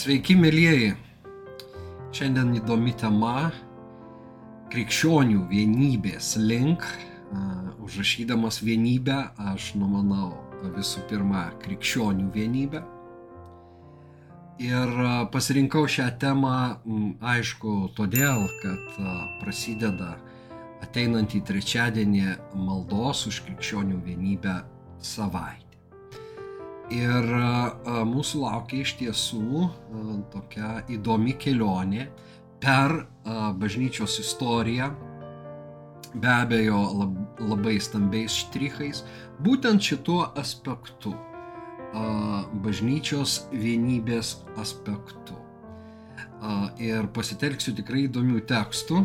Sveiki, mėlyjeji. Šiandien įdomi tema - krikščionių vienybės link. Užrašydamas vienybę, aš numanau visų pirma krikščionių vienybę. Ir pasirinkau šią temą, aišku, todėl, kad prasideda ateinantį trečiadienį maldos už krikščionių vienybę savaitę. Ir mūsų laukia iš tiesų tokia įdomi kelionė per bažnyčios istoriją, be abejo labai stambiais štrichais, būtent šituo aspektu, bažnyčios vienybės aspektu. Ir pasitelksiu tikrai įdomių tekstų,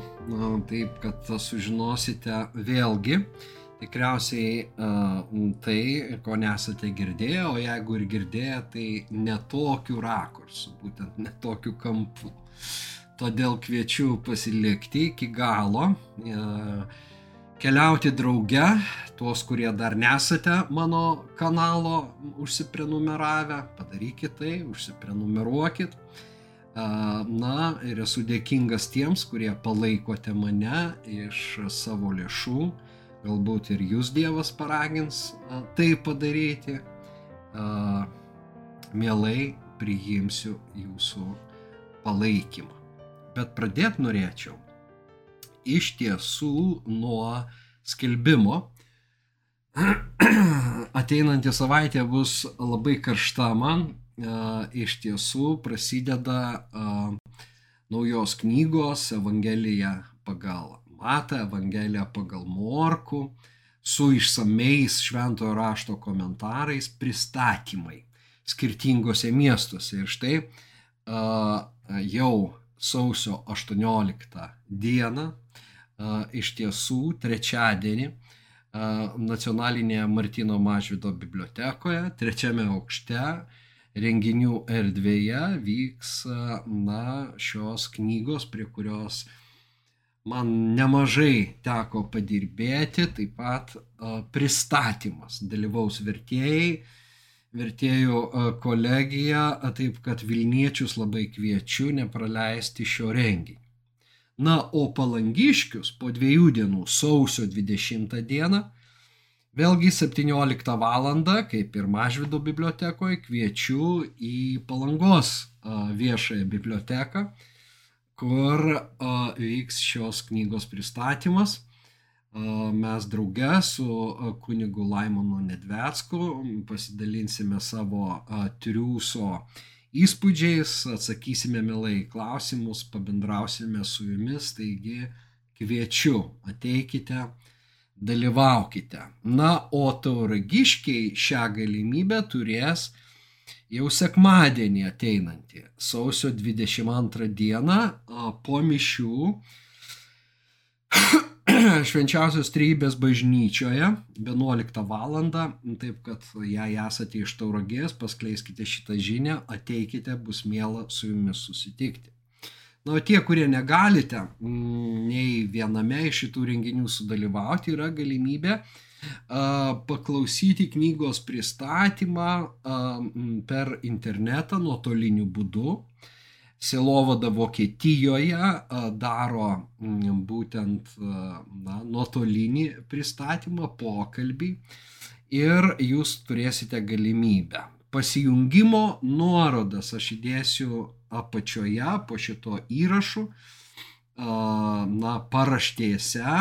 taip kad sužinosite vėlgi, tikriausiai tai, ko nesate girdėję, o jeigu ir girdėję, tai netokiu rakursu, būtent netokiu kampu. Todėl kviečiu pasilikti iki galo, keliauti drauge, tuos, kurie dar nesate mano kanalo užsiprenumeravę, padarykit tai, užsiprenumeruokit. Na ir esu dėkingas tiems, kurie palaikote mane iš savo lėšų, galbūt ir jūs Dievas paragins tai padaryti, mielai priimsiu jūsų palaikymą. Bet pradėti norėčiau iš tiesų nuo skelbimo. Ateinantį savaitę bus labai karšta man, iš tiesų prasideda naujos knygos Evangelija pagal Matą, Evangeliją pagal Morku, su išsameis šventojo rašto komentarais, pristatymai skirtingose miestuose. Ir štai jau sausio 18 dieną, iš tiesų trečiadienį, nacionalinėje Martino Mažvido bibliotekoje, trečiame aukšte, renginių erdvėje vyks na, šios knygos, prie kurios man nemažai teko padirbėti, taip pat pristatymas, dalyvaus vertėjai, vertėjų kolegija, taip kad Vilniečius labai kviečiu nepraleisti šio renginio. Na, o palangiškius po dviejų dienų, sausio 20 dieną, vėlgi 17 val. kaip ir Mažvido bibliotekoje, kviečiu į palangos viešąją biblioteką kur a, vyks šios knygos pristatymas. A, mes drauge su a, kunigu Laimonu Nedvecku pasidalinsime savo a, triūso įspūdžiais, atsakysime mielai klausimus, pabendrausime su jumis, taigi kviečiu, ateikite, dalyvaukite. Na, o tauragiškiai šią galimybę turės jau sekmadienį ateinantį, sausio 22 dieną po mišių švenčiausios trybės bažnyčioje 11 val. Taip kad jei esate iš taurogės, paskleiskite šitą žinią, ateikite, bus miela su jumis susitikti. Na, o tie, kurie negalite nei viename iš šitų renginių sudalyvauti, yra galimybė uh, paklausyti knygos pristatymą per internetą nuotoliniu būdu. Silovada Vokietijoje daro būtent na, nuotolinį pristatymą, pokalbį ir jūs turėsite galimybę. Pasijungimo nuorodas aš įdėsiu apačioje po šito įrašu, na, paraštėse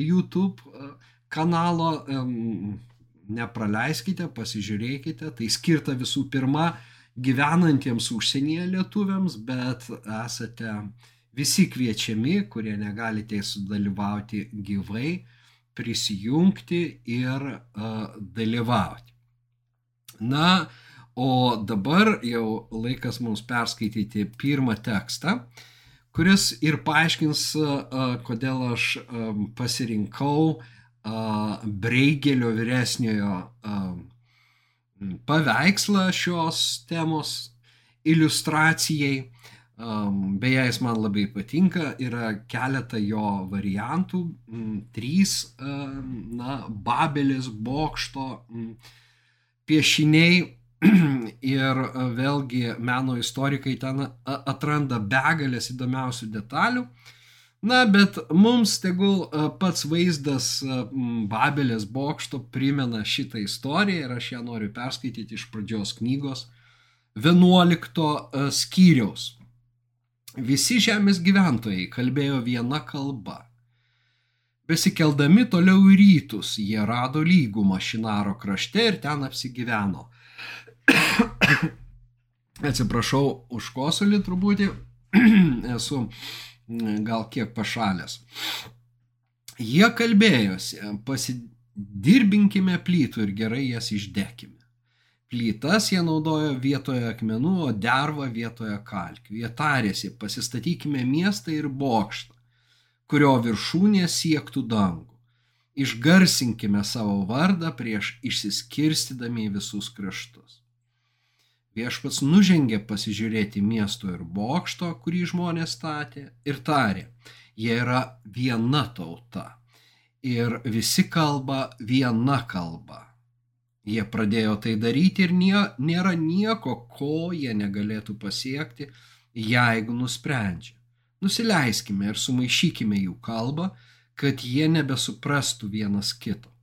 YouTube kanalo, nepraleiskite, pasižiūrėkite, tai skirta visų pirma gyvenantiems užsienyje lietuviams, bet esate visi kviečiami, kurie negalite sudalyvauti gyvai, prisijungti ir uh, dalyvauti. Na, o dabar jau laikas mums perskaityti pirmą tekstą, kuris ir paaiškins, uh, kodėl aš pasirinkau Breigelio vyresniojo paveikslą šios temos iliustracijai. Beje, jis man labai patinka, yra keletą jo variantų, trys, na, Babelis bokšto piešiniai ir vėlgi meno istorikai ten atranda begalės įdomiausių detalių. Na, bet mums tegul pats vaizdas Babelės bokšto primena šitą istoriją ir aš ją noriu perskaityti iš pradžios knygos 11 skyriaus. Visi žemės gyventojai kalbėjo viena kalba. Besikeldami toliau į rytus, jie rado lygumą Šinaro krašte ir ten apsigyveno. Atsiprašau už kosulį truputį, esu gal kiek pašalęs. Jie kalbėjosi, pasidirbinkime plytų ir gerai jas išdekime. Plytas jie naudojo vietoje akmenų, o dervą vietoje kalkių. Jie tarėsi, pasistatykime miestą ir bokštą, kurio viršūnė siektų dangų. Išgarsinkime savo vardą prieš išsiskirstydami į visus kraštus. Viešpats nužengė pasižiūrėti miesto ir bokšto, kurį žmonės statė, ir tarė, jie yra viena tauta. Ir visi kalba viena kalba. Jie pradėjo tai daryti ir nie, nėra nieko, ko jie negalėtų pasiekti, jeigu nusprendžia. Nusileiskime ir sumaišykime jų kalbą, kad jie nebesuprastų vienas kito.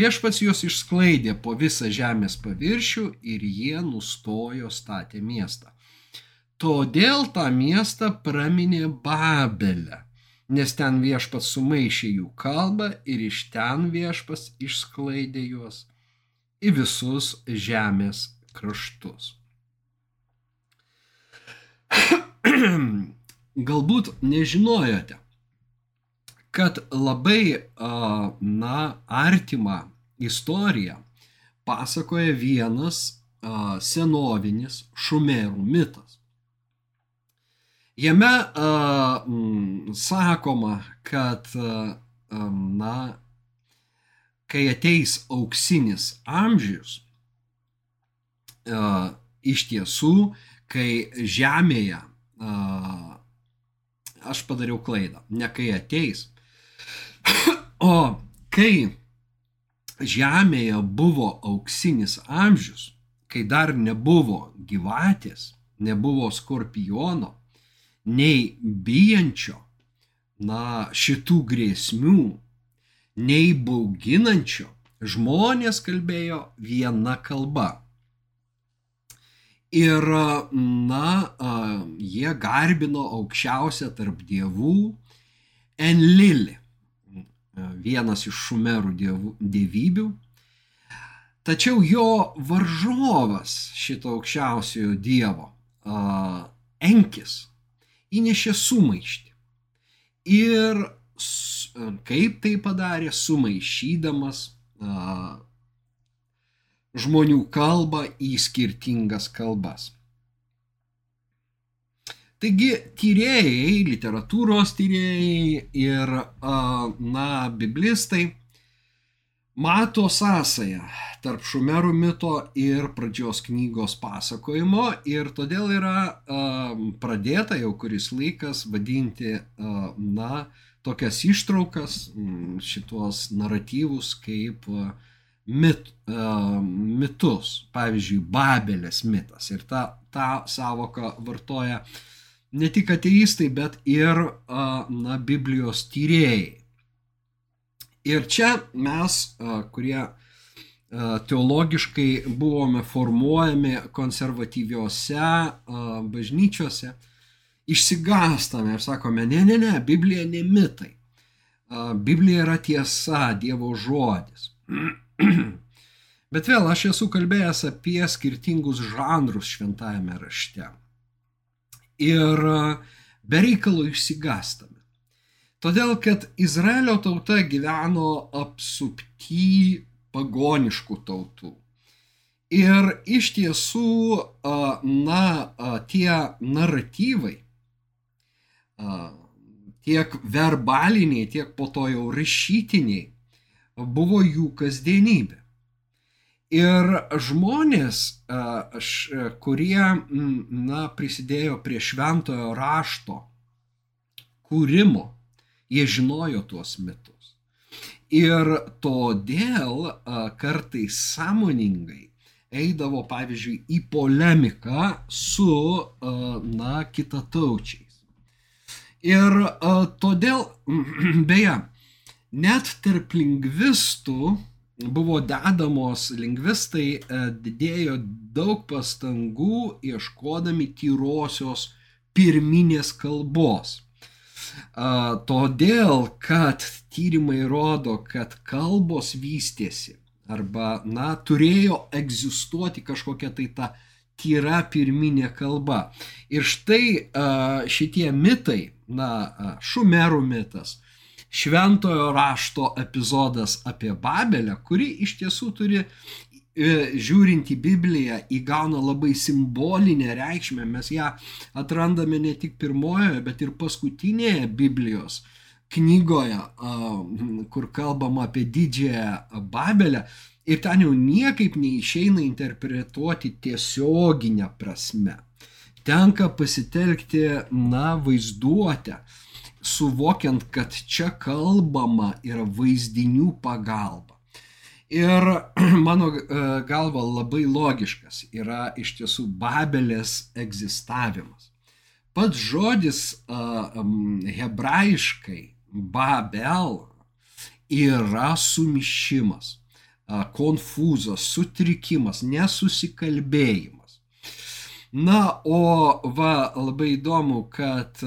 Viešpats juos išsklaidė po visą žemės paviršių ir jie nustojo statę miestą. Todėl tą miestą praminė Babelę, nes ten viešpats sumaišė jų kalbą ir iš ten viešpats išsklaidė juos į visus žemės kraštus. Galbūt nežinojote, kad labai, na, artimą istoriją pasakoja vienas senovinis šumerų mitas. Jame sakoma, kad na, kai ateis auksinis amžius, iš tiesų, kai žemėje, aš padariau klaidą, ne kai ateis, O kai Žemėje buvo auksinis amžius, kai dar nebuvo gyvatės, nebuvo skorpiono, nei bijančio, na, šitų grėsmių, nei bauginančio, žmonės kalbėjo viena kalba. Ir, na, jie garbino aukščiausią tarp dievų Enlilį vienas iš šumerų dievybių. Tačiau jo varžovas šito aukščiausiojo dievo, Enkis, įnešė sumaištį. Ir kaip tai padarė, sumaišydamas žmonių kalbą į skirtingas kalbas. Taigi tyrėjai, literatūros tyrėjai ir, na, biblistai mato sąsają tarp šumerų mito ir pradžios knygos pasakojimo ir todėl yra pradėta jau kuris laikas vadinti, na, tokias ištraukas, šitos naratyvus kaip mit, mitus, pavyzdžiui, Babelės mitas. Ir tą, tą savoką vartoja uh, ne tik ateistai, bet ir na, Biblijos tyrėjai. Ir čia mes, kurie teologiškai buvome formuojami konservatyviose bažnyčiose, išsigastame ir sakome, ne, ne, ne, Biblija ne mitai. Biblija yra tiesa, Dievo žodis. Bet vėl aš esu kalbėjęs apie skirtingus žanrus šventajame rašte ir bereikalo išsigastame. Todėl, kad Izraelio tauta gyveno apsupty pagoniškų tautų. Ir iš tiesų, na, tie naratyvai, tiek verbaliniai, tiek po to jau rašytiniai, buvo jų kasdienybė. Ir žmonės, kurie na, prisidėjo prie šventojo rašto kūrimo, jie žinojo tuos mitus. Ir todėl kartais sąmoningai eidavo, pavyzdžiui, į polemiką su, na, kitataučiais. Ir todėl, beje, net tarp lingvistų buvo dedamos, lingvistai didėjo daug pastangų ieškodami tyrosios pirminės kalbos. Todėl, kad tyrimai rodo, kad kalbos vystėsi arba, na, turėjo egzistuoti kažkokia tai ta tyra pirminė kalba. Ir štai šitie mitai, na, šumerų mitas, šventojo rašto epizodas apie Babelę, kuri iš tiesų turi E, žiūrint į Bibliją, įgauna labai simbolinę reikšmę. Mes ją atrandame ne tik pirmojoje, bet ir paskutinėje Biblijos knygoje, kur kalbama apie didžiąją Babelę. Ir ten jau niekaip neišeina interpretuoti tiesioginę prasme. Tenka pasitelkti, na, vaizduotę, suvokiant, kad čia kalbama yra vaizdinių pagalba. Ir mano e, galva labai logiškas yra iš tiesų Babelės egzistavimas. Pats žodis uh, hebrajiškai Babel yra sumišimas, uh, konfūzas, sutrikimas, nesusikalbėjimas. Na, o va labai įdomu, kad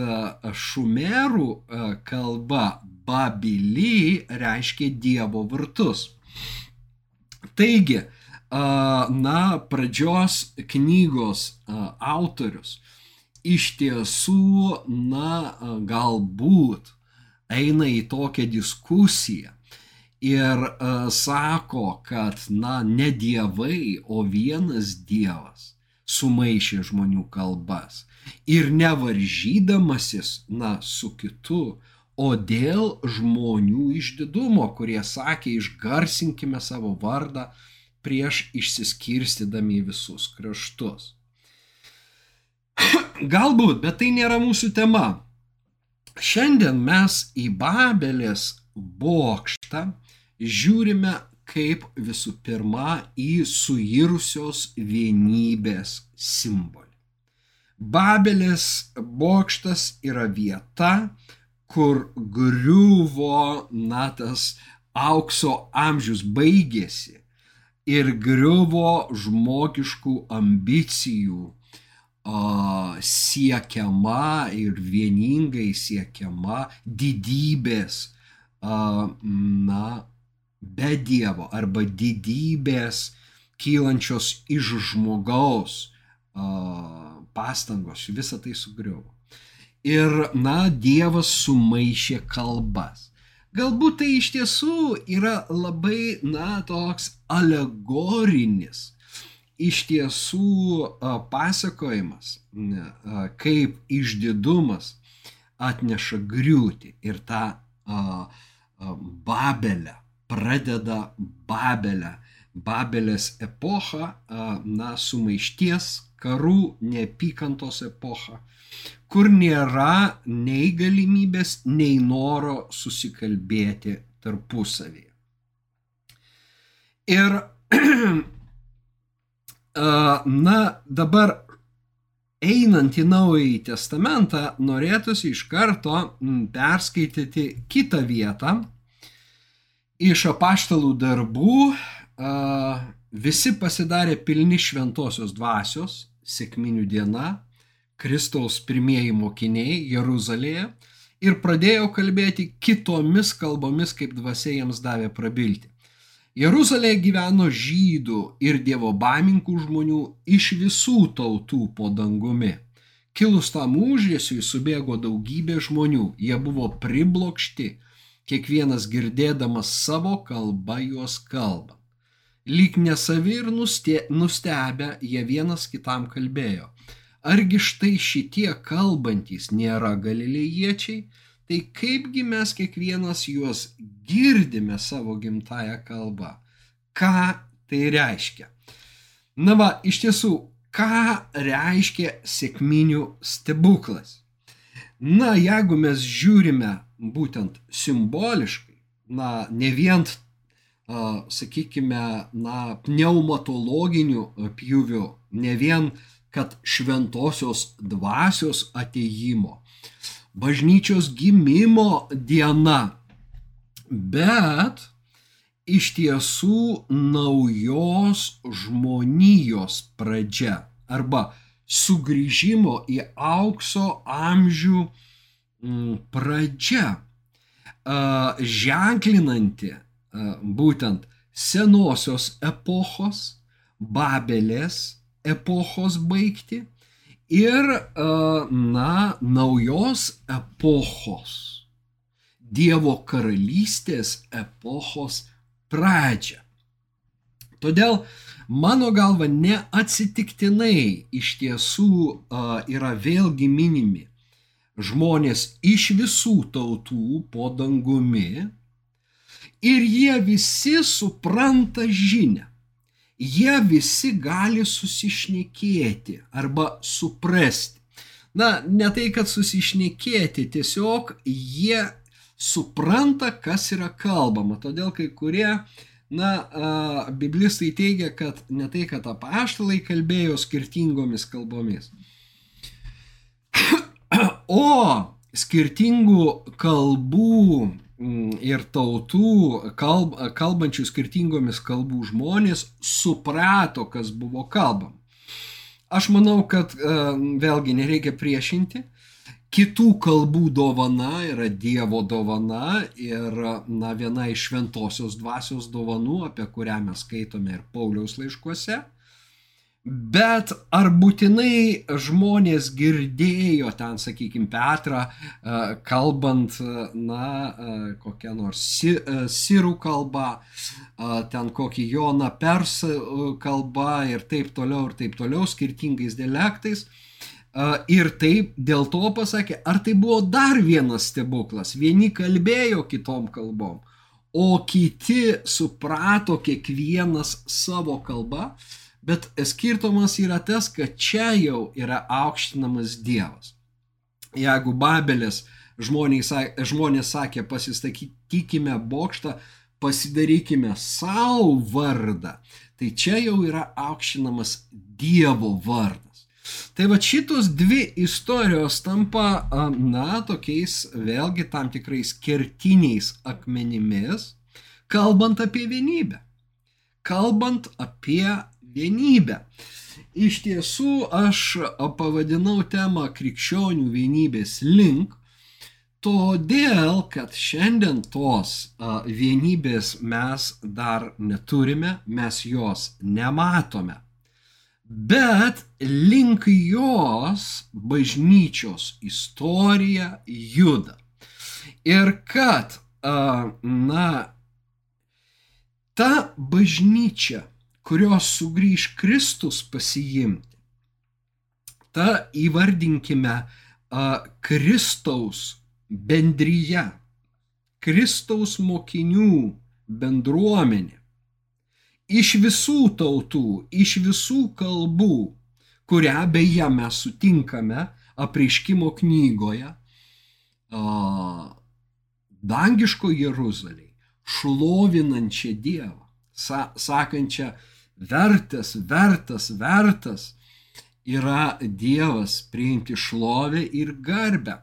šumerų kalba Babily reiškia Dievo vartus. Taigi, na, pradžios knygos autorius iš tiesų, na, galbūt eina į tokią diskusiją ir sako, kad, na, ne dievai, o vienas dievas sumaišė žmonių kalbas ir nevaržydamasis, na, su kitu, o dėl žmonių išdidumo, kurie sakė, išgarsinkime savo vardą prieš išsiskirstydami į visus kraštus. Galbūt, bet tai nėra mūsų tema. Šiandien mes į Babelės bokštą žiūrime kaip visų pirma į suirusios vienybės simbolį. Babelės bokštas yra vieta, kur griuvo, na, tas aukso amžius baigėsi ir griuvo žmogiškų ambicijų o, siekiama ir vieningai siekiama didybės, o, na, be Dievo arba didybės kylančios iš žmogaus pastangos, visą tai sugriuvo ir, na, Dievas sumaišė kalbas. Galbūt tai iš tiesų yra labai, na, toks alegorinis, iš tiesų pasakojimas, kaip išdidumas atneša griūti ir tą Babelę, pradeda Babelę, Babelės epochą, na, sumaišties, karų, neapykantos epochą kur nėra nei galimybės, nei noro susikalbėti tarpusavėje. Ir, na, dabar einant į Naująjį Testamentą, norėtųsi iš karto perskaityti kitą vietą iš apaštalų darbų. Visi pasidarė pilni šventosios dvasios, sėkminių diena, Kristaus pirmieji mokiniai Jeruzalėje ir pradėjo kalbėti kitomis kalbomis, kaip dvasia jiems davė prabilti. Jeruzalėje gyveno žydų ir dievo baiminkų žmonių iš visų tautų po dangumi. Kilus tam užėsiui subėgo daugybė žmonių, jie buvo priblokšti, kiekvienas girdėdamas savo kalbą juos kalbant. Lyg nesavi ir nustebę, jie vienas kitam kalbėjo Argi štai šitie kalbantys nėra galilėjiečiai, tai kaipgi mes kiekvienas juos girdime savo gimtają kalbą? Ką tai reiškia? Na va, iš tiesų, ką reiškia sėkminių stebuklas? Na, jeigu mes žiūrime būtent simboliškai, na, ne vien sakykime, na, pneumatologiniu pjūviu, ne vien, kad šventosios dvasios ateimo, bažnyčios gimimo diena, bet iš tiesų naujos žmonijos pradžia arba sugrįžimo į aukso amžių mm, pradžia, ženklinanti būtent senosios epochos, Babelės epochos baigti ir, na, naujos epochos, Dievo karalystės epochos pradžią. Todėl mano galva neatsitiktinai iš tiesų yra vėlgi minimi žmonės iš visų tautų po dangumi ir jie visi supranta žinę. Jie visi gali susišnekėti arba suprasti. Na, ne tai, kad susišnekėti, tiesiog jie supranta, kas yra kalbama. Todėl kai kurie Na, biblistai teigia, kad ne tai, kad apaštalai kalbėjo skirtingomis kalbomis, o skirtingų kalbų mm, ir tautų, kalb, kalbančių skirtingomis kalbų žmonės suprato, kas buvo kalbama. Aš manau, kad vėlgi nereikia priešinti, kitų kalbų dovana yra Dievo dovana ir na, viena iš šventosios dvasios dovanų, apie kurią mes skaitome ir Pauliaus laiškuose. Bet ar būtinai žmonės girdėjo ten, sakykime, Petrą, e, kalbant, na, e, kokią nors sirų kalbą, e, ten kokį Joną persų kalbą ir taip toliau, ir taip toliau, skirtingais dialektais. Ir taip dėl to pasakė, ar tai buvo dar vienas stebuklas. Vieni kalbėjo kitom kalbom, o kiti suprato kiekvienas savo kalbą, bet skirtumas yra tas, kad čia jau yra aukštinamas Dievas. Jeigu Babelės žmonės, žmonės sakė, pasistatykime bokštą, pasidarykime savo vardą, tai čia jau yra aukštinamas Dievo vardas. Tai va šitos dvi istorijos tampa, na, tokiais vėlgi tam tikrais kertiniais akmenimis, kalbant apie vienybę. Kalbant apie vienybę. Iš tiesų aš pavadinau temą krikščionių vienybės link, todėl, kad šiandien tos vienybės mes dar neturime, mes jos nematome bet link jos bažnyčios istorija juda. Ir kad, na, ta bažnyčia, kurios sugrįž Kristus pasiimti, ta įvardinkime Kristaus bendryje, Kristaus mokinių bendruomenė, iš visų tautų, iš visų kalbų, kurią beje mes sutinkame apreiškimo knygoje, dangiško Jeruzaliai, šlovinančią Dievą, sa sakančią, vertas, vertas, vertas yra Dievas priimti šlovę ir garbę.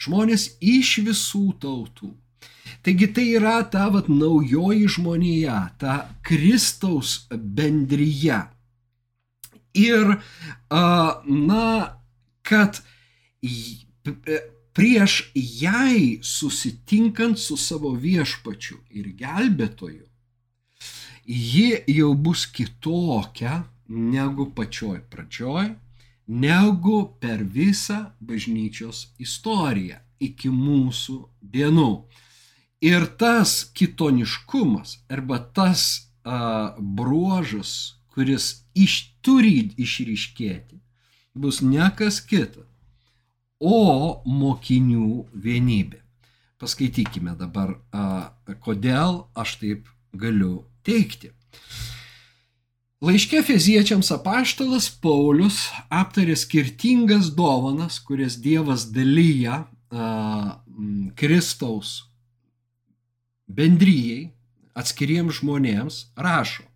Žmonės iš visų tautų, Taigi tai yra ta vat, naujoji žmonija, ta Kristaus bendryje. Ir, na, kad prieš jai susitinkant su savo viešpačiu ir gelbėtoju, ji jau bus kitokia negu pačioj pradžioj, negu per visą bažnyčios istoriją iki mūsų dienų. Ir tas kitoniškumas arba tas a, bruožas, kuris iš turi išryškėti, bus ne kas kita, o mokinių vienybė. Paskaitykime dabar, a, kodėl aš taip galiu teikti. Laiške feziečiams apaštalas Paulius aptarė skirtingas dovanas, kurias Dievas dalyja a, Kristaus bendryjei, atskiriems žmonėms, rašo,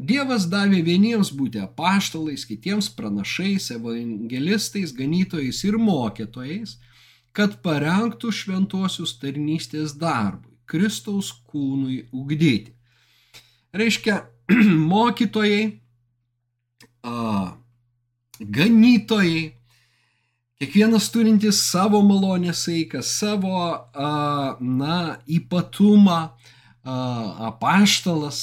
Dievas davė vieniems būti apaštalais, kitiems pranašais, evangelistais, ganytojais ir mokytojais, kad parengtų šventuosius tarnystės darbui, Kristaus kūnui ugdyti. Reiškia, mokytojai, a, ganytojai, kiekvienas turintis savo malonės saiką, savo, a, na, ypatumą, apaštalas,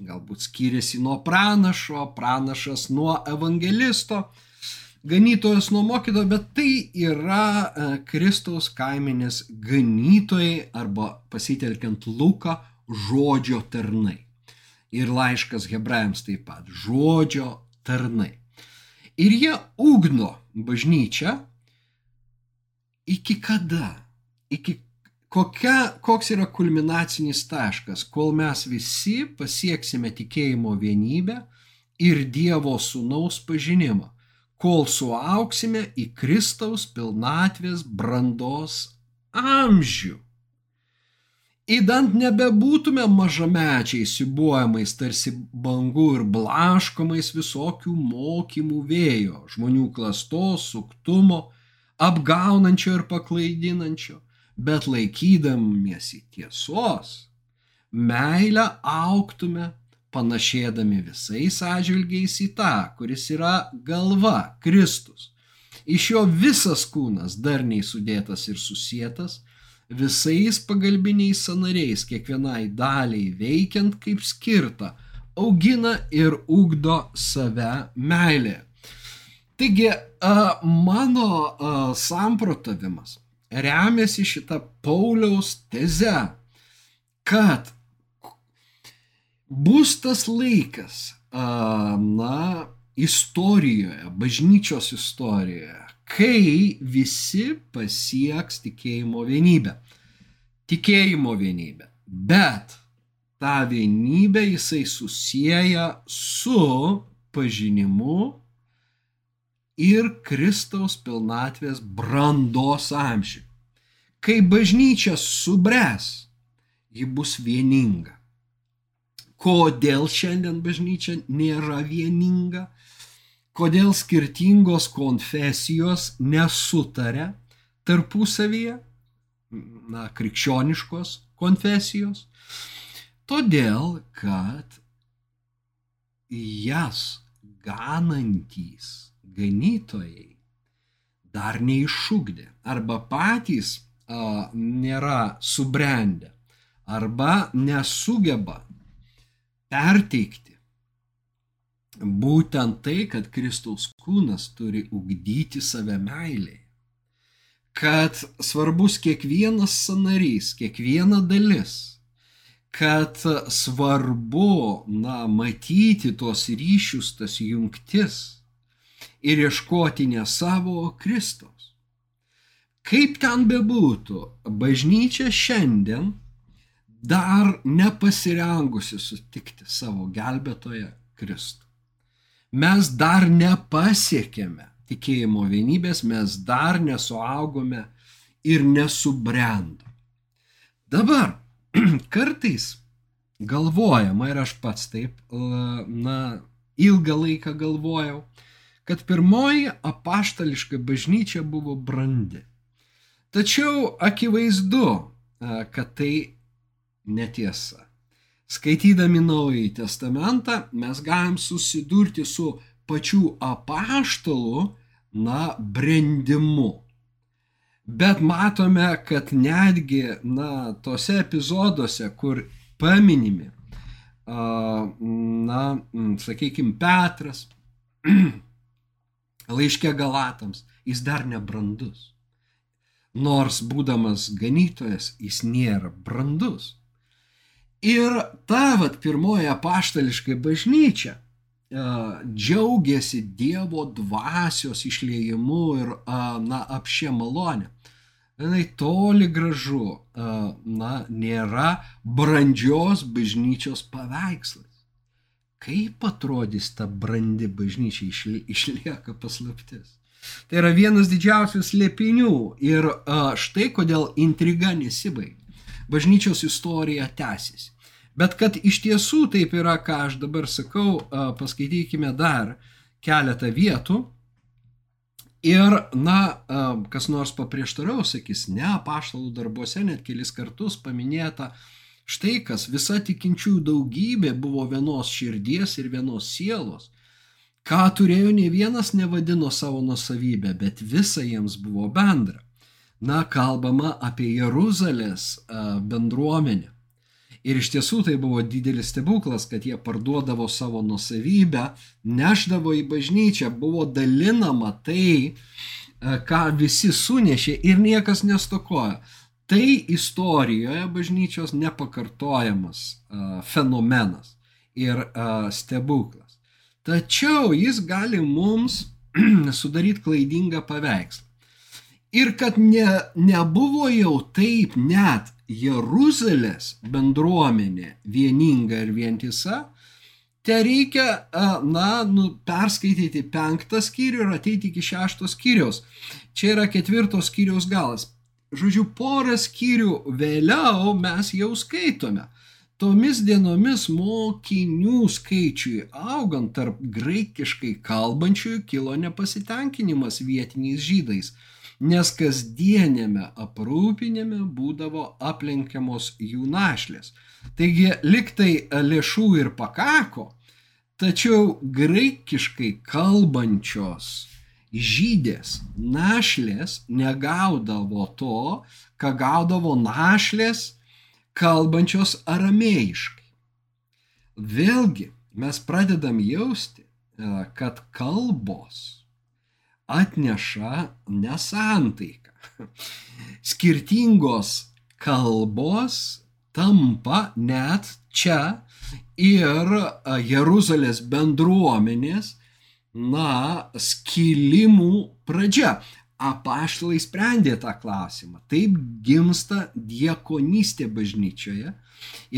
galbūt skiriasi nuo pranašo, pranašas nuo evangelisto, ganytojas nuo mokytojo, bet tai yra Kristaus kaiminės ganytojai arba pasitelkiant Luką žodžio tarnai. Ir laiškas hebrajams taip pat - žodžio tarnai. Ir jie ugdo bažnyčią iki kada? Iki kokia, koks yra kulminacinis taškas, kol mes visi pasieksime tikėjimo vienybę ir Dievo sūnaus pažinimą, kol suauksime į Kristaus pilnatvės brandos amžių. Įdant nebebūtume mažamečiai sibuojamais tarsi bangų ir blaškomais visokių mokymų vėjo, žmonių klastos, suktumo, apgaunančio ir paklaidinančio, bet laikydamiesi tiesos, meilę auktume panašėdami visais atžvilgiais į tą, kuris yra galva, Kristus. Iš jo visas kūnas darniai sudėtas ir susietas, visais pagalbiniais sanariais, kiekvienai daliai veikiant kaip skirta, augina ir ugdo save meilė. Taigi, mano samprotavimas remiasi šitą Pauliaus tezę, kad bus tas laikas, na, istorijoje, bažnyčios istorijoje, kai visi pasieks tikėjimo vienybę. Tikėjimo vienybę. Bet tą vienybę jisai susiję su pažinimu ir Kristaus pilnatvės brandos amžių. Kai bažnyčia subres, ji bus vieninga. Kodėl šiandien bažnyčia nėra vieninga? Kodėl skirtingos konfesijos nesutarė tarpusavyje, na, krikščioniškos konfesijos? Todėl, kad jas ganantys ganytojai dar neišūkdė arba patys a, nėra subrendę arba nesugeba perteikti būtent tai, kad Kristaus kūnas turi ugdyti save meiliai. Kad svarbus kiekvienas sanarys, kiekviena dalis, kad svarbu, na, matyti tuos ryšius, tas jungtis, ir ieškoti ne savo Kristaus. Kaip ten bebūtų, bažnyčia šiandien dar nepasirengusi sutikti savo gelbėtoje Kristų. Mes dar nepasiekėme tikėjimo vienybės, mes dar nesuaugome ir nesubrendome. Dabar kartais galvojama ir aš pats taip, na, ilgą laiką galvojau, kad pirmoji apaštališka bažnyčia buvo brandi. Tačiau akivaizdu, kad tai netiesa. Skaitydami Naująjį Testamentą mes galim susidurti su pačių apaštalų, na, brendimu. Bet matome, kad netgi, na, tose epizoduose, kur paminimi, na, sakykime, Petras, laiške Galatams, jis dar nebrandus. Nors būdamas ganytojas, jis nėra brandus. Ir ta vat pirmoji apaštališkai bažnyčia džiaugiasi Dievo dvasios išliejimu ir na, apšė malonę. Jis toli gražu na, nėra brandžios bažnyčios paveikslas kaip atrodys ta brandi bažnyčia išlieka paslaptis. Tai yra vienas didžiausių slėpinių ir štai kodėl intriga nesibaigia. Bažnyčios istorija tęsiasi. Bet kad iš tiesų taip yra, ką aš dabar sakau, paskaitykime dar keletą vietų. Ir, na, kas nors paprieštaraus, sakys, ne, paštalų darbuose net kelis kartus paminėta štai kas, visa tikinčiųjų daugybė buvo vienos širdies ir vienos sielos. Ką turėjo ne vienas nevadino savo nusavybę, bet visa jiems buvo bendra. Na, kalbama apie Jeruzalės bendruomenę. Ir iš tiesų tai buvo didelis stebuklas, kad jie parduodavo savo nusavybę, neždavo į bažnyčią, buvo dalinama tai, ką visi sunešė ir niekas nestokoja. Tai istorijoje bažnyčios nepakartojamas fenomenas ir stebuklas. Tačiau jis gali mums sudaryti klaidingą paveikslą. Ir kad ne, nebuvo jau taip net Jeruzalės bendruomenė vieninga ir vientisa, te reikia, na, nu, perskaityti penktą skyrių ir ateiti iki šeštos skyriaus. Čia yra ketvirtos skyriaus galas. Žodžiu, porą skyrių vėliau mes jau skaitome Tomis dienomis mokinių skaičiui augant tarp graikiškai kalbančiųjų kilo nepasitenkinimas vietiniais žydais, nes kasdienėme aprūpinėme būdavo aplenkiamos jų našlės. Taigi liktai lėšų ir pakako, tačiau graikiškai kalbančios žydės našlės negaudavo to, ką gaudavo našlės kalbančios aramėjiškai. Vėlgi mes pradedam jausti, e, kad kalbos atneša nesantaiką. Skirtingos kalbos tampa net čia ir Jeruzalės bendruomenės, na, skilimų pradžia apaštalai sprendė tą klausimą. Taip gimsta diekonystė bažnyčioje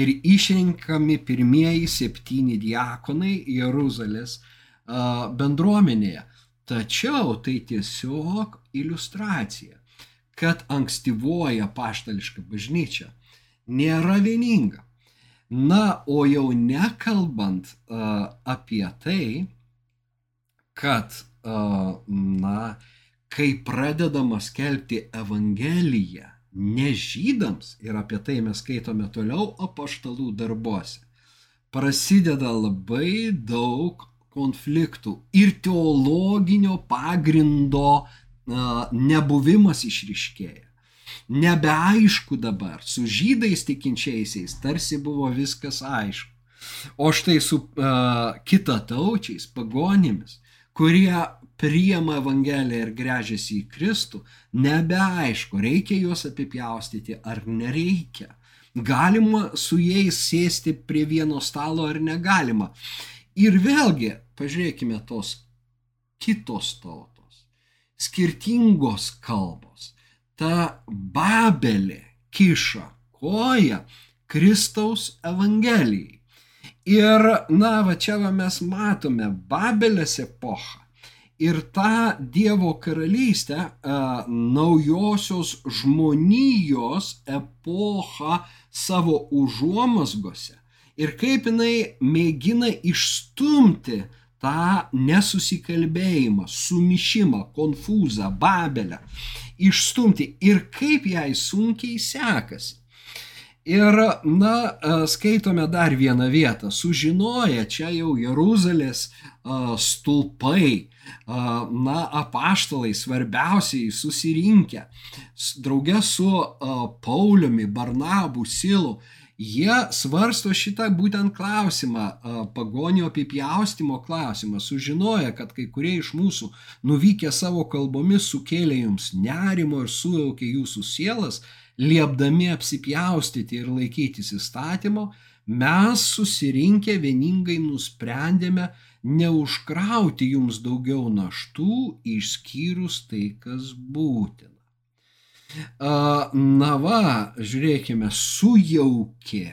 ir išrenkami pirmieji septyni diakonai Jeruzalės bendruomenėje. Tačiau tai tiesiog iliustracija, kad ankstyvoji paštališka bažnyčia nėra vieninga. Na, o jau nekalbant uh, apie tai, kad, uh, na, kai pradedama skelbti Evangeliją ne žydams, ir apie tai mes skaitome toliau apaštalų darbuose, prasideda labai daug konfliktų ir teologinio pagrindo nebuvimas išriškėja. Nebeaišku dabar, su žydais tikinčiaisiais tarsi buvo viskas aišku. O štai su uh, kitataučiais, pagonimis, kurie priema Evangeliją ir grežiasi į Kristų, nebeaišku, reikia juos apipjaustyti ar nereikia. Galima su jais sėsti prie vieno stalo ar negalima. Ir vėlgi, pažiūrėkime tos kitos tautos, skirtingos kalbos. Ta Babelė kiša koją Kristaus Evangelijai. Ir, na, va čia va mes matome Babelės epochą ir tą Dievo karalystę, naujosios žmonijos epochą savo užuomasgose ir kaip jinai mėgina išstumti tą nesusikalbėjimą, sumišimą, konfūzą, babelę, išstumti ir kaip jai sunkiai sekasi. Ir, na, skaitome dar vieną vietą. Sužinoję čia jau Jeruzalės stulpai, na, apaštalai svarbiausiai susirinkę, draugė su Pauliumi, Barnabu, Silu, jie svarsto šitą būtent klausimą, pagonio apipjaustimo klausimą, sužinoja, kad kai kurie iš mūsų nuvykę savo kalbomis sukėlė jums nerimo ir sujaukė jūsų sielas, liepdami apsipjaustyti ir laikytis įstatymo, mes susirinkę vieningai nusprendėme neužkrauti jums daugiau naštų, išskyrus tai, kas būtina. Na va, žiūrėkime, sujaukė.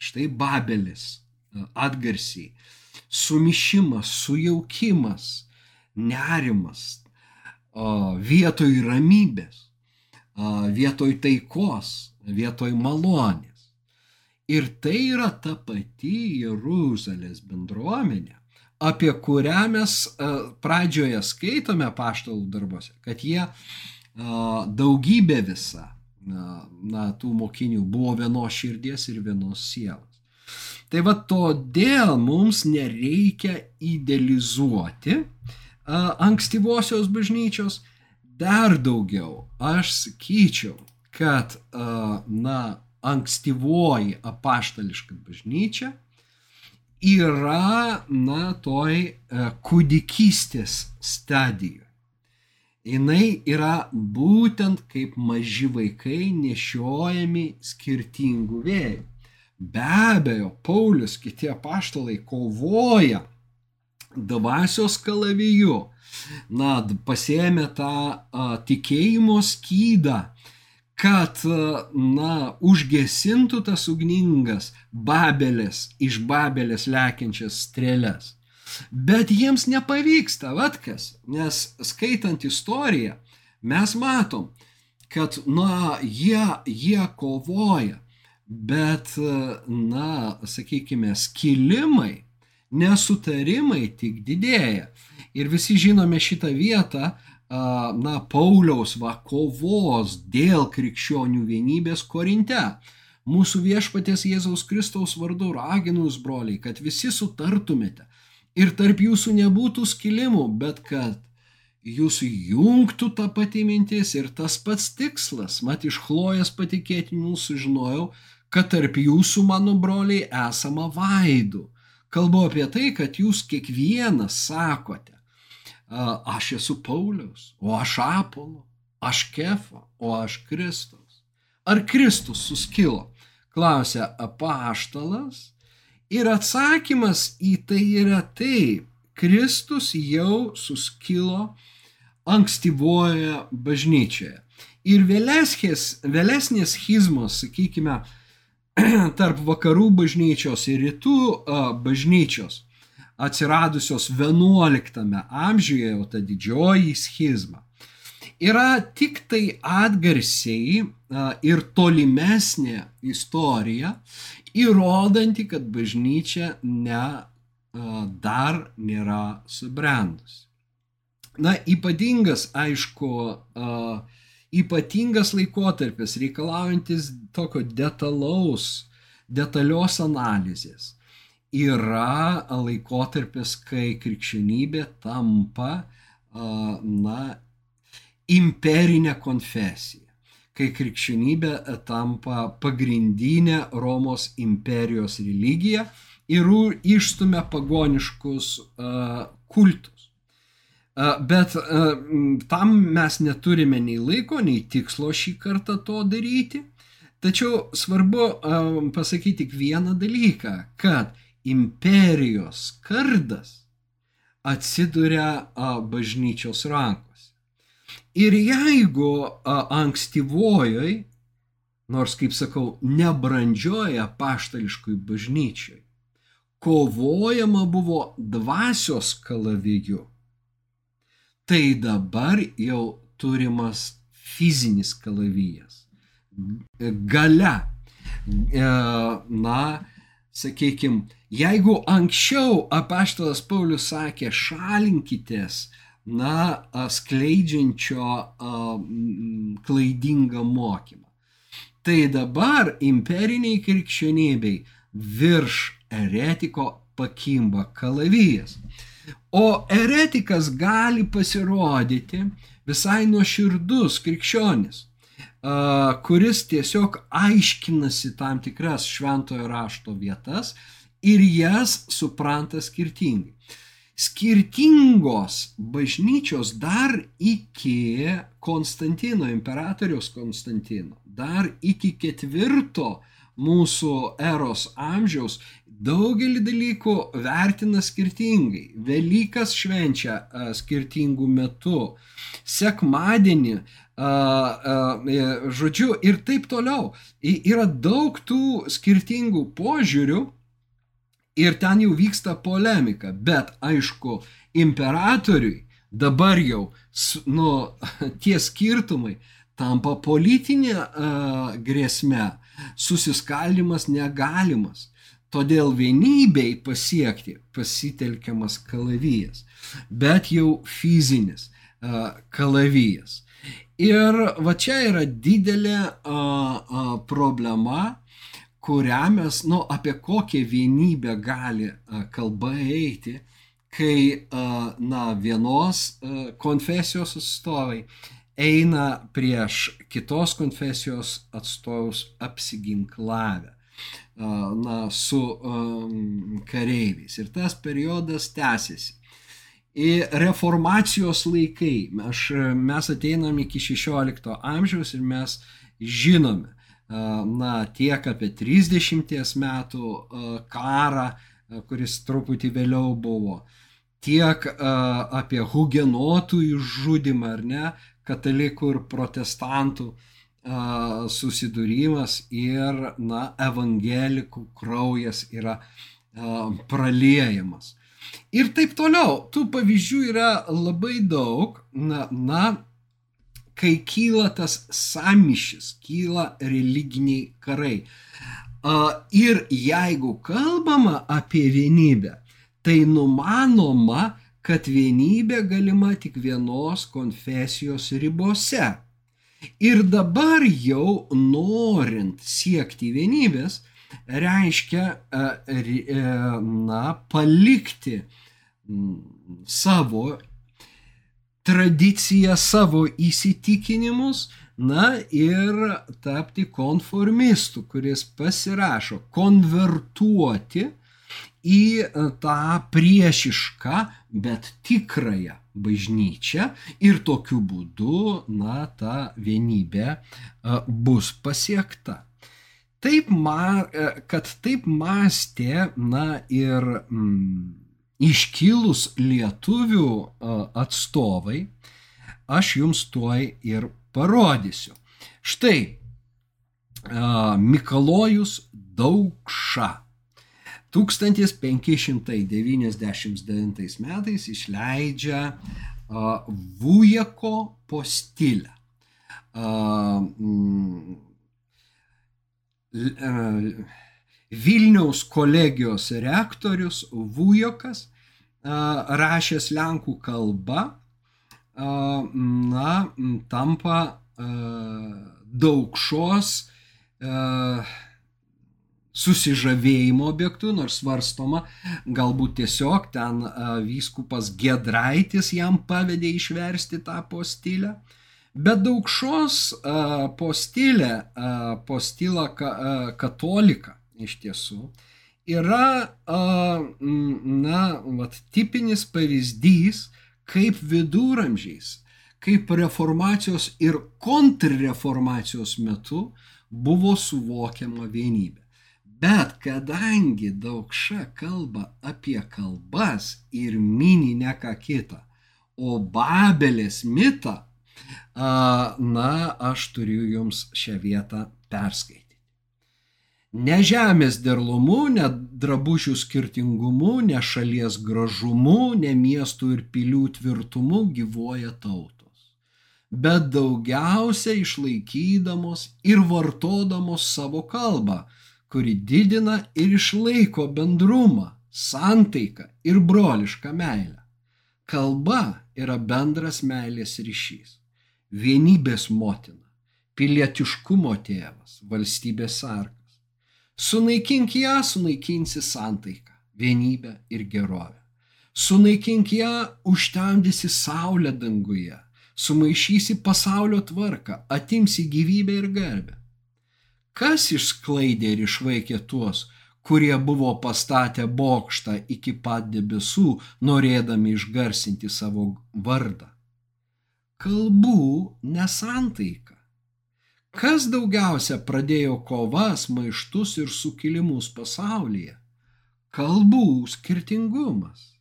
Štai Babelis atgarsiai. Sumišimas, sujaukimas, nerimas vietoj ramybės, vietoj taikos, vietoj malonės. Ir tai yra ta pati Jeruzalės bendruomenė, apie kurią mes pradžioje skaitome paštalų darbuose, kad jie daugybė visa na, tų mokinių buvo vienos širdies ir vienos sielos. Tai va todėl mums nereikia idealizuoti ankstyvosios bažnyčios dar daugiau. Aš sakyčiau, kad na, ankstyvoji apaštališka bažnyčia yra na, toj kūdikystės stadijoje jinai yra būtent kaip maži vaikai nešiojami skirtingų vėjų. Be abejo, Paulius, kiti apaštalai kovoja dvasios kalaviju, na, pasėmė tą a, tikėjimo skydą, kad, a, na, užgesintų tas ugningas babelės, iš babelės lekiančias strėlės. Bet jiems nepavyksta, vatkas, nes skaitant istoriją, mes matom, kad, na, jie, jie kovoja, bet, na, sakykime, skilimai, nesutarimai tik didėja. Ir visi žinome šitą vietą, na, Pauliaus va kovos dėl krikščionių vienybės Korinte. Mūsų viešpatės Jėzaus Kristaus vardu raginu jūs, broliai, kad visi sutartumėte, ir tarp jūsų nebūtų skilimų, bet kad jūsų jungtų ta pati mintis ir tas pats tikslas. Mat iš Chlojas patikėtinų sužinojau, kad tarp jūsų, mano broliai, esama vaidų. Kalbu apie tai, kad jūs kiekvienas sakote, aš esu Paulius, o aš Apolo, aš Kefa, o aš Kristus. Ar Kristus suskilo? Klausia apaštalas Ir atsakymas į tai yra taip. Kristus jau suskilo ankstyvoje bažnyčioje. Ir vėlesnės, vėlesnės schizmos, sakykime, tarp vakarų bažnyčios ir rytų bažnyčios atsiradusios 11 amžiuje, jau ta didžioji schizma, yra tik tai atgarsiai ir tolimesnė istorija įrodanti, kad bažnyčia ne, dar nėra subrendusi. Na, ypatingas, aišku, ypatingas laikotarpis, reikalaujantis tokio detalaus, detalios analizės, yra laikotarpis, kai krikščionybė tampa, na, imperinė konfesija kai krikščionybė tampa pagrindinė Romos imperijos religija ir išstumia pagoniškus kultus. Bet tam mes neturime nei laiko, nei tikslo šį kartą to daryti. Tačiau svarbu pasakyti tik vieną dalyką, kad imperijos kardas atsiduria bažnyčios rankose. Ir jeigu ankstyvojoj, nors kaip sakau, nebrandžioje paštališkoj bažnyčioj, kovojama buvo dvasios kalaviju, tai dabar jau turimas fizinis kalavijas. Gale. Na, sakykime, jeigu anksčiau apaštalas Paulius sakė, šalinkitės na, skleidžiančio klaidingą mokymą. Tai dabar imperiniai krikščionybei virš eretiko pakimba kalavijas. O eretikas gali pasirodyti visai nuoširdus krikščionis, kuris tiesiog aiškinasi tam tikras šventojo rašto vietas ir jas supranta skirtingai skirtingos bažnyčios dar iki Konstantino, imperatoriaus Konstantino, dar iki ketvirto mūsų eros amžiaus daugelį dalykų vertina skirtingai. Velykas švenčia a, skirtingų metų, sekmadienį, a, a, žodžiu, ir taip toliau. Yra daug tų skirtingų požiūrių, ir ten jau vyksta polemika, bet aišku, imperatoriui dabar jau nu, tie skirtumai tampa politinė uh, grėsme, susiskaldimas negalimas. Todėl vienybei pasiekti pasitelkiamas kalavijas, bet jau fizinis uh, kalavijas. Ir va čia yra didelė uh, uh, problema, kurią mes, nu, apie kokią vienybę gali kalba eiti, kai, na, vienos konfesijos atstovai eina prieš kitos konfesijos atstovus apsiginklavę na, su um, kareiviais. Ir tas periodas tęsiasi. Į reformacijos laikai mes, mes ateinam iki 16 amžiaus ir mes žinome, na, tiek apie 30 metų karą, kuris truputį vėliau buvo, tiek apie hugenotų išžudimą, ar ne, katalikų ir protestantų susidūrimas ir, na, evangelikų kraujas yra praliejamas. Ir taip toliau. Tų pavyzdžių yra labai daug. Na, na kai kyla tas samišis, kyla religiniai karai. Ir jeigu kalbama apie vienybę, tai numanoma, kad vienybė galima tik vienos konfesijos ribose. Ir dabar jau norint siekti vienybės, reiškia, e, na, palikti savo tradiciją, savo įsitikinimus, na ir tapti konformistu, kuris pasirašo konvertuoti į tą priešišką, bet tikrąją bažnyčią ir tokiu būdu, na, ta vienybė bus pasiekta. Taip, ma, kad taip mąstė, na ir mm, iškilus lietuvių atstovai, aš jums tuoj ir parodysiu. Štai Mikalojus Daugša 1599 metais išleidžia Vujako postilę. Vilniaus kolegijos rektorius Vujokas, rašęs Lenkų kalba, na, tampa daugšos susižavėjimo objektu, nors svarstoma, galbūt tiesiog ten vyskupas Gedraitis jam pavedė išversti tą postilę. Bet daugšos postilė, postila katolika iš tiesų, yra, na, vat, tipinis pavyzdys, kaip viduramžiais, kaip reformacijos ir kontrreformacijos metu buvo suvokiama vienybė. Bet kadangi daugša kalba apie kalbas ir mini ne ką kitą, o Babelės mitą, na, aš turiu jums šią vietą perskaityti. Ne žemės derlumu, ne drabužių skirtingumu, ne šalies gražumu, ne miestų ir pilių tvirtumu gyvoja tautos, bet daugiausia išlaikydamos ir vartodamos savo kalbą, kuri didina ir išlaiko bendrumą, santaiką ir brolišką meilę. Kalba yra bendras meilės ryšys, vienybės motina, pilietiškumo tėvas, valstybės sargas. Sunaikink ją, sunaikinsi santaiką, vienybę ir gerovę. Sunaikink ją, užtemdysi saulę danguje, sumaišysi pasaulio tvarką, atimsi gyvybę ir garbę. Kas išsklaidė ir išvaikė tuos, kurie buvo pastatę bokštą iki pat debesų, norėdami išgarsinti savo vardą? Kalbų nesantaika. Kas daugiausia pradėjo kovas, maištus ir sukilimus pasaulyje? Kalbų skirtingumas.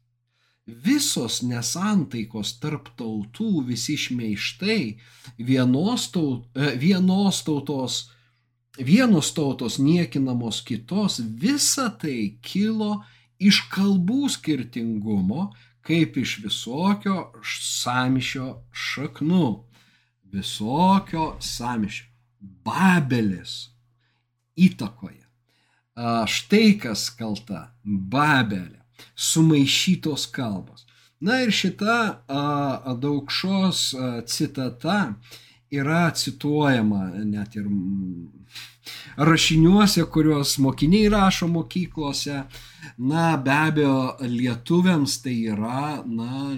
Visos nesantaikos tarp tautų, visi šmeištai, vienos, taut, vienos tautos vienos tautos niekinamos kitos, visa tai kilo iš kalbų skirtingumo, kaip iš visokio samišio šaknų. visokio samišio. Babelis įtakoje. Štai kas kalta - Babelė. Sumaišytos kalbos. Na ir šita daugšos citata yra cituojama net ir rašiniuose, kuriuos mokiniai rašo mokyklose. Na, be abejo, lietuviams tai yra, na,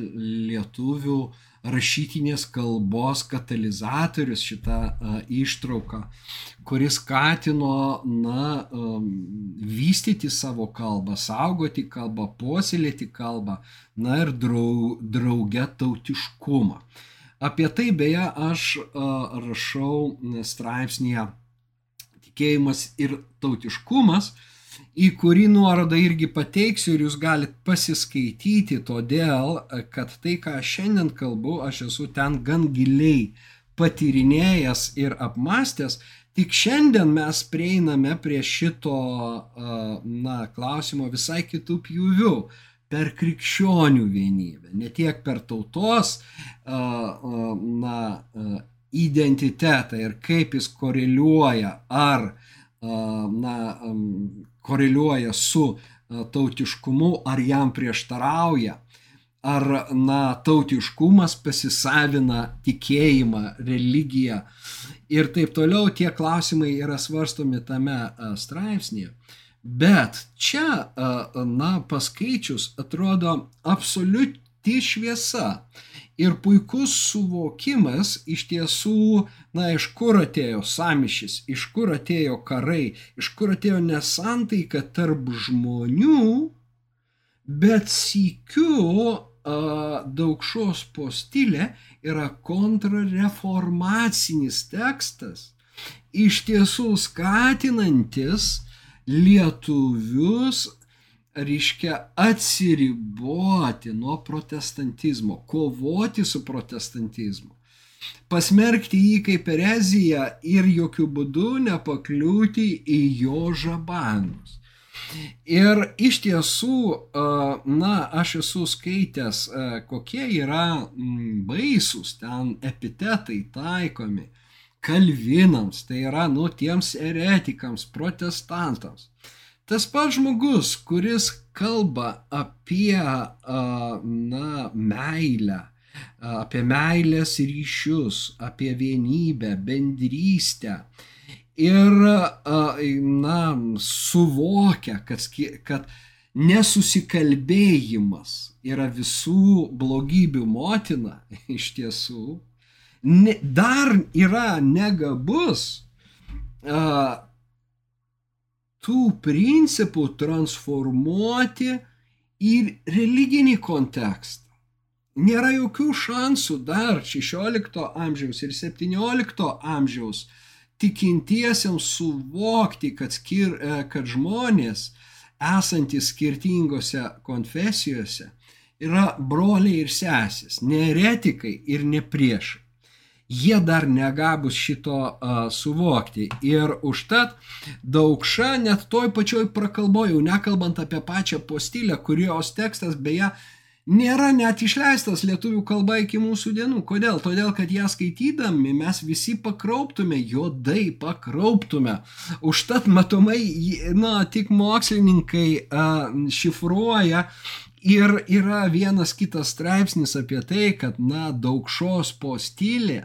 lietuvių rašytinės kalbos katalizatorius šitą ištrauką, kuris skatino, na, vystyti savo kalbą, saugoti kalbą, puoselėti kalbą, na ir drau, drauge tautiškumą. Apie tai beje aš rašau straipsnėje tikėjimas ir tautiškumas, į kurį nuorodą irgi pateiksiu ir jūs galite pasiskaityti, todėl, kad tai, ką šiandien kalbu, aš esu ten gan giliai patyrinėjęs ir apmastęs, tik šiandien mes prieiname prie šito na, klausimo visai kitų pjūvių per krikščionių vienybę, ne tiek per tautos na, identitetą ir kaip jis koreliuoja ar na, koreliuoja su tautiškumu, ar jam prieštarauja, ar na, tautiškumas pasisavina tikėjimą, religiją ir taip toliau, tie klausimai yra svarstomi tame straipsnėje. Bet čia, na, paskaičius, atrodo absoliuti šviesa. Ir puikus suvokimas iš tiesų, na, iš kur atėjo samišis, iš kur atėjo karai, iš kur atėjo nesantaika tarp žmonių, bet sykiu daugšos postilė yra kontrareformacinis tekstas, iš tiesų skatinantis lietuvius reiškia atsiriboti nuo protestantizmo, kovoti su protestantizmu, pasmerkti jį kaip ereziją ir jokių būdų nepakliūti į jo žabanus. Ir iš tiesų, na, aš esu skaitęs, kokie yra baisūs ten epitetai taikomi kalvinams, tai yra, nu, tiems eretikams, protestantams. Tas pats žmogus, kuris kalba apie na, meilę, apie meilės ryšius, apie vienybę, bendrystę ir na, suvokia, kad, kad nesusikalbėjimas yra visų blogybių motina iš tiesų, ne, dar yra negabus tų principų transformuoti į religinį kontekstą. Nėra jokių šansų dar 16 amžiaus ir 17 amžiaus tikintiesiems suvokti, kad, skir, e, kad žmonės esantys skirtingose konfesijose yra broliai ir sesės, ne eretikai ir ne priešai jie dar negabus šito uh, suvokti. Ir užtat daugša net toj pačioj prakalboje, jau nekalbant apie pačią postilę, kurios tekstas beje nėra net išleistas lietuvių kalba iki mūsų dienų. Kodėl? Todėl, kad ją skaitydami mes visi pakrauptume, juodai pakrauptume. Užtat matomai, na, tik mokslininkai uh, šifruoja Ir yra vienas kitas straipsnis apie tai, kad, na, daugšos postilė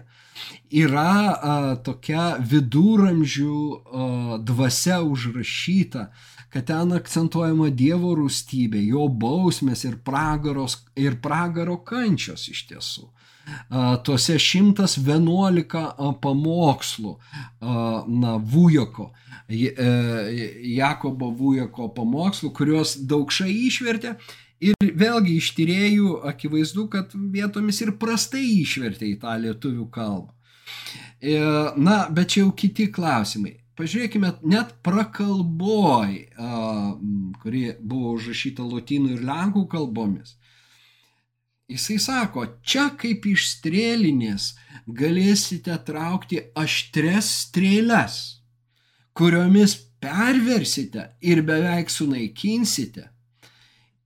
yra a, tokia viduramžių a, dvasia užrašyta, kad ten akcentuojama Dievo rūstybė, jo bausmės ir, pragaros, ir pragaro kančios iš tiesų. A, tuose 111 pamokslų, na, Vujoko, e, Jakobo Vujoko pamokslų, kuriuos daugšai išvertė Ir vėlgi iš tyriejų akivaizdu, kad vietomis ir prastai išvertė į tą lietuvių kalbą. E, na, bet čia jau kiti klausimai. Pažiūrėkime, net prakalboj, kuri buvo užrašyta lotynų ir lenkų kalbomis, jisai sako, čia kaip iš strėlinės galėsite traukti aštres strėles, kuriomis perversite ir beveik sunaikinsite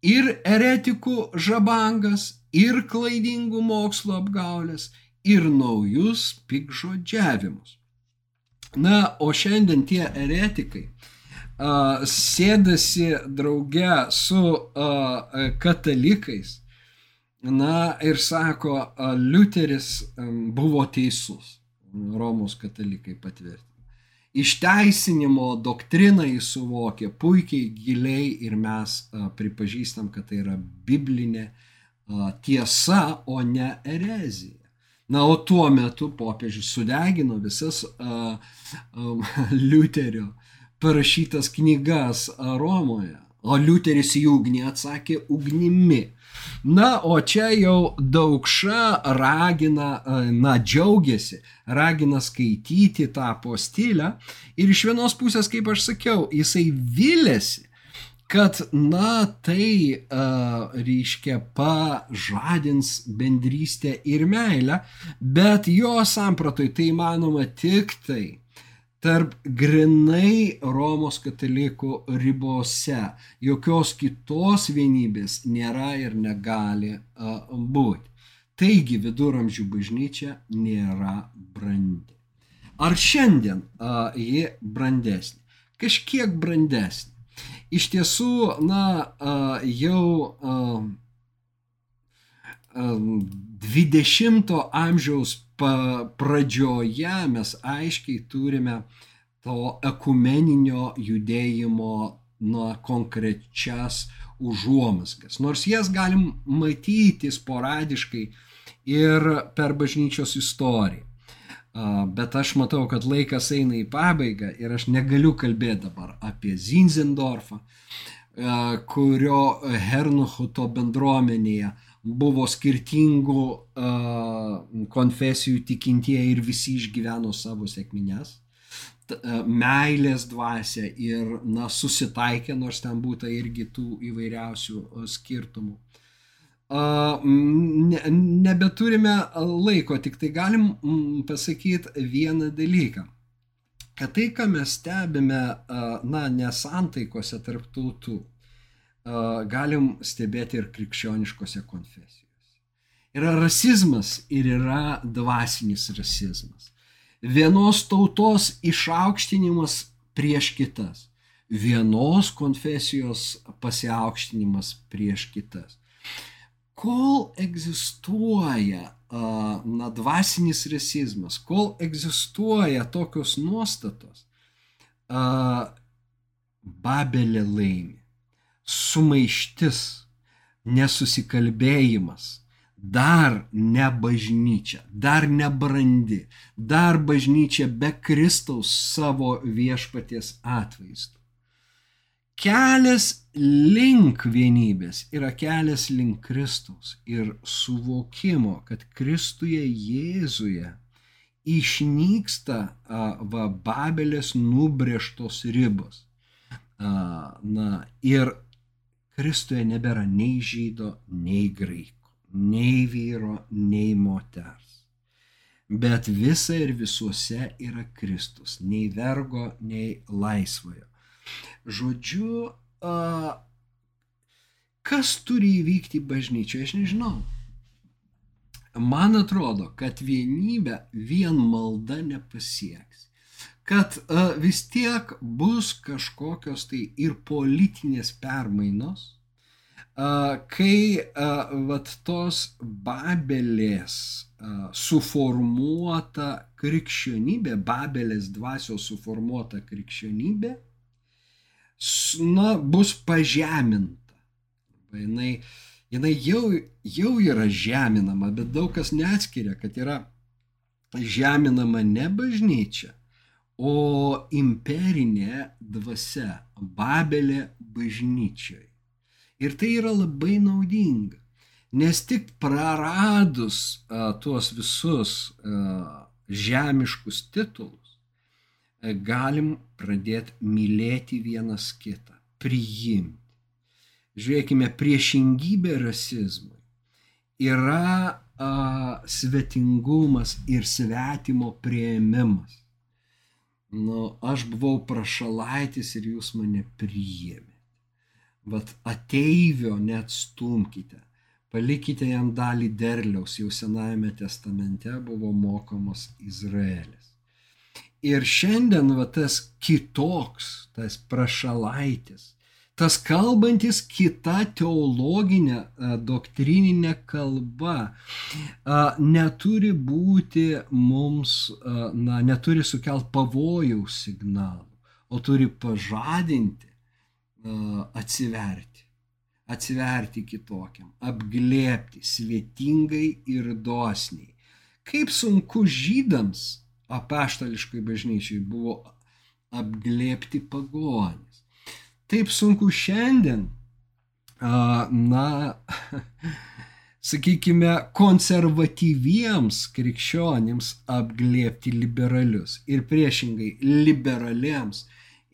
ir eretikų žabangas, ir klaidingų mokslo apgaulės, ir naujus pikžodžiavimus. Na, o šiandien tie eretikai a, sėdasi drauge su a, katalikais na, ir sako, a, Liuteris a, buvo teisus. Romos katalikai patvirtina. Išteisinimo doktriną jis suvokė puikiai, giliai ir mes pripažįstam, kad tai yra biblinė tiesa, o ne erezija. Na, o tuo metu popiežius sudegino visas uh, um, Liuterio parašytas knygas Romoje, o Liuteris į ugnį atsakė ugnimi. Na, o čia jau daugša ragina, na, džiaugiasi, ragina skaityti tą postilę ir iš vienos pusės, kaip aš sakiau, jisai vilėsi, kad, na, tai, uh, reiškia, pažadins bendrystę ir meilę, bet jo sampratui tai manoma tik tai tarp grinai Romos katalikų ribose. Jokios kitos vienybės nėra ir negali būti. Taigi viduramžių bažnyčia nėra brandi. Ar šiandien uh, ji brandesnė? Kažkiek brandesnė. Iš tiesų, na, uh, jau uh, 20 amžiaus pradžioje mes aiškiai turime to ekumeninio judėjimo nuo konkrečias užuomasgas. Nors jas galim matyti sporadiškai ir per bažnyčios istoriją. Bet aš matau, kad laikas eina į pabaigą ir aš negaliu kalbėti dabar apie Zinzendorfą, kurio Hernuchuto bendruomenėje buvo skirtingų uh, konfesijų tikintieji ir visi išgyveno savo sėkmines, meilės dvasia ir, na, susitaikė, nors ten būtų irgi tų įvairiausių skirtumų. Ne, nebeturime laiko, tik tai galim pasakyti vieną dalyką. Kad tai, ką mes stebime, na, nesantaikose tarp tautų, galim stebėti ir krikščioniškose konfesijose. Yra rasizmas ir yra dvasinis rasizmas. Vienos tautos išaukštinimas prieš kitas. Vienos konfesijos pasiaukštinimas prieš kitas. Kol egzistuoja na, dvasinis rasizmas, kol egzistuoja tokios nuostatos, Babelė laimi sumaištis, nesusikalbėjimas, dar ne bažnyčia, dar nebrandi, dar bažnyčia be Kristaus savo viešpaties atvaizdu. Kelias link vienybės yra kelias link Kristaus ir suvokimo, kad Kristuje Jėzuje išnyksta va, Babelės nubrėžtos ribos. Na, ir Kristuje nebėra nei žydo, nei graiko, nei vyro, nei moters. Bet visa ir visuose yra Kristus, nei vergo, nei laisvojo. Žodžiu, kas turi įvykti bažnyčioje, aš nežinau. Man atrodo, kad vienybę vien malda nepasieks kad a, vis tiek bus kažkokios tai ir politinės permainos, a, kai a, vat tos Babelės suformuota krikščionybė, Babelės dvasios suformuota krikščionybė, na, bus pažeminta. Jinai, jinai jau, jau yra žeminama, bet daug kas neatskiria, kad yra žeminama ne bažnyčia, o imperinė dvasia, Babelė bažnyčiai. Ir tai yra labai naudinga, nes tik praradus a, tuos visus a, žemiškus titulus, a, galim pradėti mylėti vienas kitą, priimti. Žiūrėkime, priešingybė rasizmui yra a, svetingumas ir svetimo prieimimas nu, aš buvau prašalaitis ir jūs mane priėmėte. Vat ateivio neatstumkite, palikite jam dalį derliaus, jau Senajame testamente buvo mokomas Izraelis. Ir šiandien va tas kitoks, tas prašalaitis, tas kalbantis kita teologinė doktrininė kalba neturi būti mums, na, neturi sukelt pavojaus signalų, o turi pažadinti, atsiverti, atsiverti kitokiam, apglėpti svetingai ir dosniai. Kaip sunku žydams apaštališkai bažnyčiai buvo apglėpti pagonį taip sunku šiandien, na, sakykime, konservatyviems krikščionims apglėpti liberalius ir priešingai liberaliems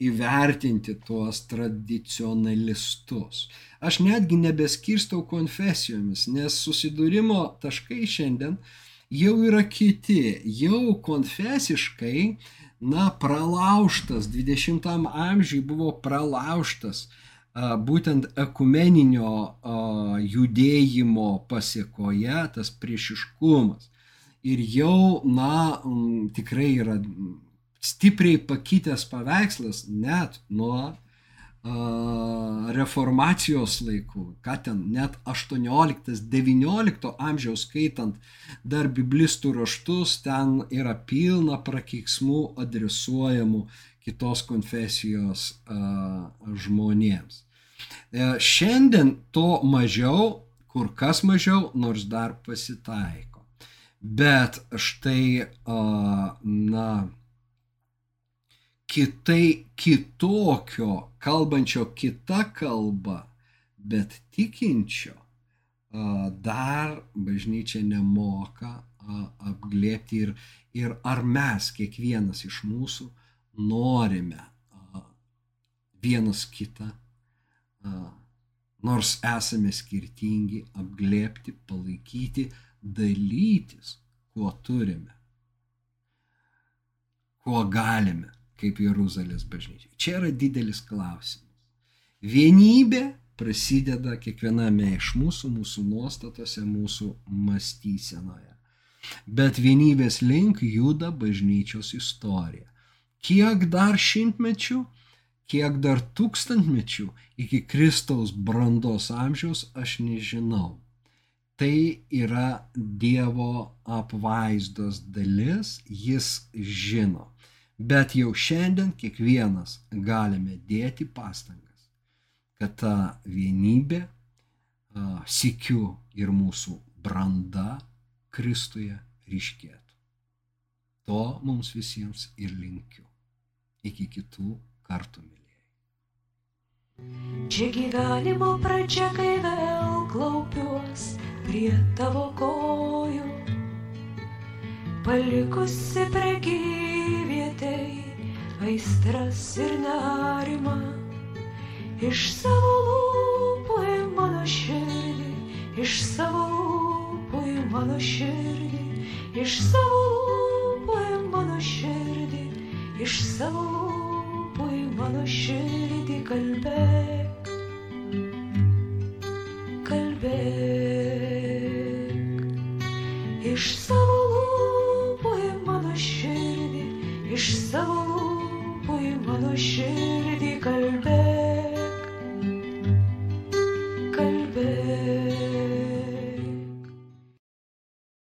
įvertinti tuos tradicionalistus. Aš netgi nebeskirstau konfesijomis, nes susidūrimo taškai šiandien jau yra kiti, jau konfesiškai na, pralauštas, 20 amžiui buvo pralauštas būtent ekumeninio judėjimo pasiekoje tas priešiškumas. Ir jau, na, tikrai yra stipriai pakitęs paveikslas net nuo reformacijos laikų, ką ten net 18-19 amžiaus skaitant dar biblistų raštus, ten yra pilna prakeiksmų adresuojamų kitos konfesijos žmonėms. E, šiandien to mažiau, kur kas mažiau, nors dar pasitaiko. Bet štai, na, kitai kitokio, kalbančio kita kalba, bet tikinčio, dar bažnyčia nemoka apglėpti ir, ir ar mes, kiekvienas iš mūsų, norime vienas kitą, nors esame skirtingi, apglėpti, palaikyti, dalytis, kuo turime, kuo galime kaip Jeruzalės bažnyčia. Čia yra didelis klausimas. Vienybė prasideda kiekviename iš mūsų, mūsų nuostatose, mūsų mąstysenoje. Bet vienybės link juda bažnyčios istorija. Kiek dar šimtmečių, kiek dar tūkstantmečių iki Kristaus brandos amžiaus aš nežinau. Tai yra Dievo apvaizdos dalis, jis žino. Bet jau šiandien kiekvienas galime dėti pastangas, kad ta vienybė, sikiu ir mūsų branda Kristuje ryškėtų. To mums visiems ir linkiu. Iki kitų kartų, mėlyjei. Čia gyvenimo pradžia, kai vėl klaupiuos prie tavo kojų, palikusi prekyb vietei aistras ir nerimą. Iš savo lūpų į mano širdį, iš savo lūpų į mano širdį, iš savo lūpų į mano širdį, iš savo lūpų į mano širdį kalbėk. Kalbėk. Iš savo lūpų į mano